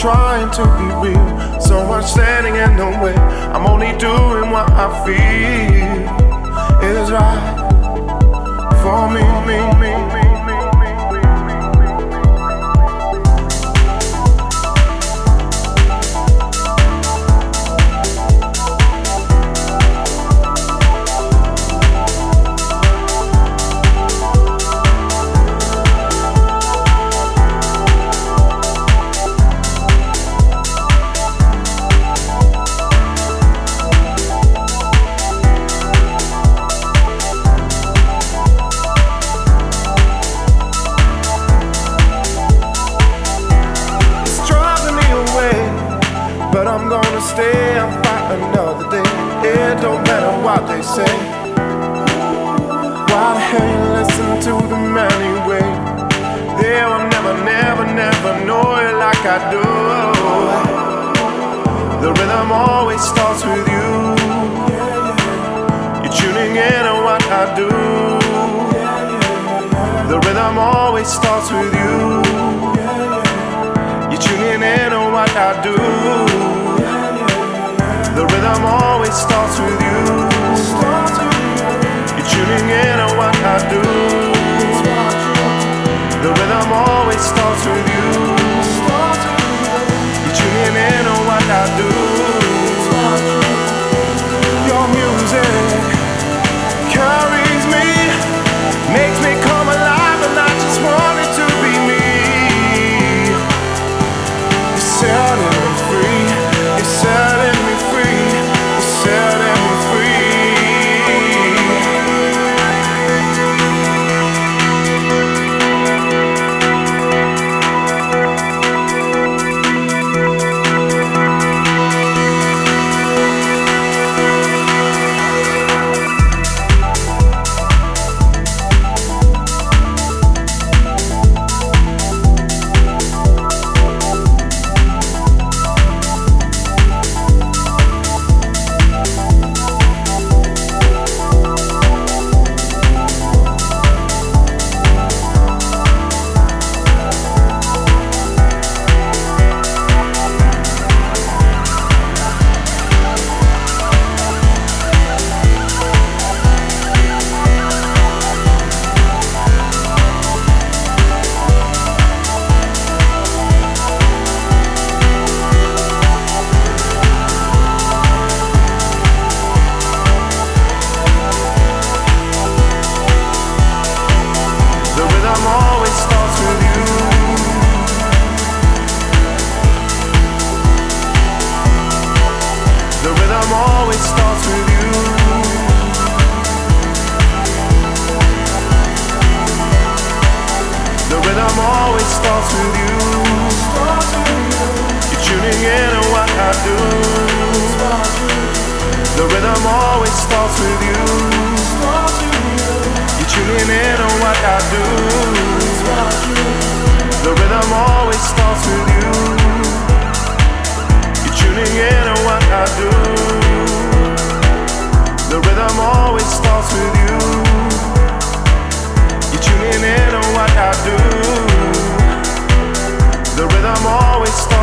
trying to be real. So much standing in the way. I'm only doing what I feel is right it starts with